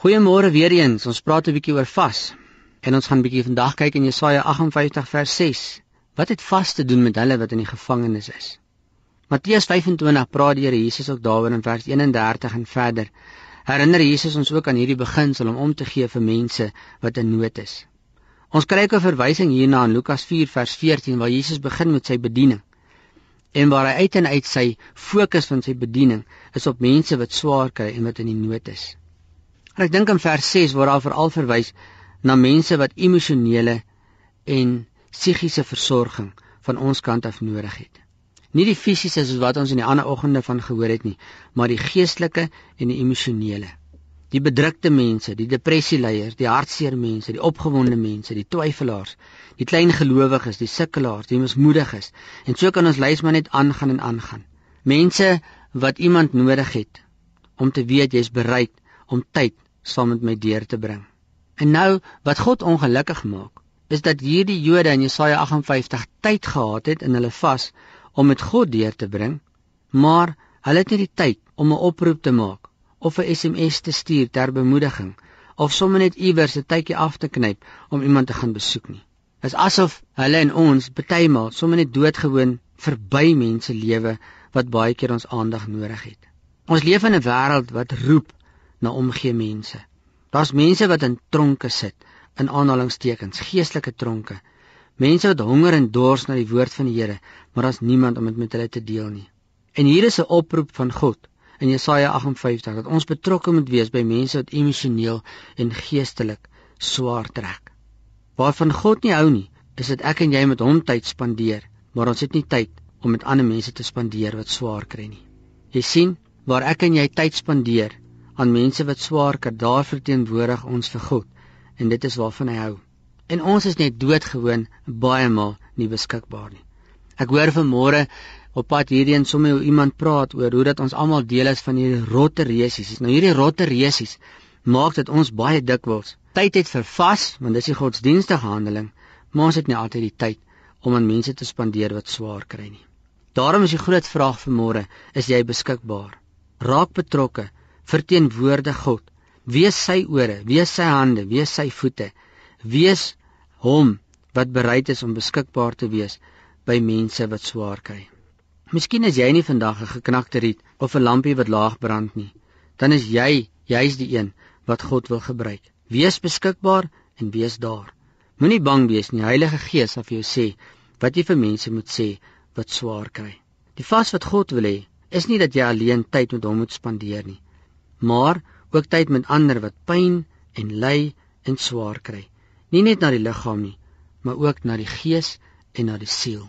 Goeiemôre weer eens. Ons praat 'n bietjie oor vas. En ons gaan bietjie vandag kyk in Jesaja 58 vers 6. Wat het vas te doen met hulle wat in die gevangenis is? Matteus 25 praat die Here Jesus ook daaroor in vers 31 en verder. Herinner Jesus ons ook aan hierdie beginsel om om te gee vir mense wat in nood is. Ons kry ook 'n verwysing hierna in Lukas 4 vers 14 waar Jesus begin met sy bediening. En waar hy uit en uit sy fokus van sy bediening is op mense wat swaar kry en wat in die nood is. En ek dink in vers 6 word daar veral verwys na mense wat emosionele en psigiese versorging van ons kant af nodig het. Nie die fisiese soos wat ons in die ander oggende van gehoor het nie, maar die geestelike en die emosionele. Die bedrukte mense, die depressieleiers, die hartseer mense, die opgewonde mense, die twyfelaars, die klein gelowiges, die sukkelaars, die mismoediges. En so kan ons lys maar net aangaan en aangaan. Mense wat iemand nodig het om te weet jy's bereid om tyd saam met my deur te bring. En nou wat God ongelukkig maak, is dat hierdie Jode in Jesaja 58 tyd gehad het in hulle vas om met God deur te bring, maar hulle het nie die tyd om 'n oproep te maak of 'n SMS te stuur ter bemoediging of sommer net iewers 'n tydjie af te knyp om iemand te gaan besoek nie. Dit is asof hulle en ons bytelmal sommer net doodgewoon verby mense lewe wat baie keer ons aandag nodig het. Ons leef in 'n wêreld wat roep na omgee mense. Daar's mense wat in tronke sit, in aanhalingstekens, geestelike tronke. Mense wat honger en dors na die woord van die Here, maar daar's niemand om dit met hulle te deel nie. En hier is 'n oproep van God in Jesaja 58 dat ons betrokke moet wees by mense wat emosioneel en geestelik swaar trek. Waarvan God nie hou nie, is dit ek en jy met hom tyd spandeer, maar ons het nie tyd om met ander mense te spandeer wat swaar kry nie. Jy sien, waar ek en jy tyd spandeer, aan mense wat swaar kry, daar verteenwoordig ons vir God en dit is waarvan hy hou. En ons is net doodgewoon baie maal nie beskikbaar nie. Ek hoor vanmôre op pad hierheen sommer hoe iemand praat oor hoe dat ons almal deel is van hierdie rotte reusies. Nou hierdie rotte reusies maak dit ons baie dikwels tyd het vir vas, want dis die godsdienstige handeling, maar ons het nie altyd die tyd om aan mense te spandeer wat swaar kry nie. Daarom is die groot vraag vanmôre, is jy beskikbaar? Raak betrokke verteenwoordig God. Wees sy ore, wees sy hande, wees sy voete. Wees hom wat bereid is om beskikbaar te wees by mense wat swaar kry. Miskien is jy nie vandag 'n geknakte riet of 'n lampie wat laag brand nie. Dan is jy juis die een wat God wil gebruik. Wees beskikbaar en wees daar. Moenie bang wees nie. Heilige Gees sal vir jou sê wat jy vir mense moet sê wat swaar kry. Die vas wat God wil hê, is nie dat jy alleen tyd met hom moet spandeer nie maar ook tyd met ander wat pyn en ly en swaar kry. Nie net na die liggaam nie, maar ook na die gees en na die siel.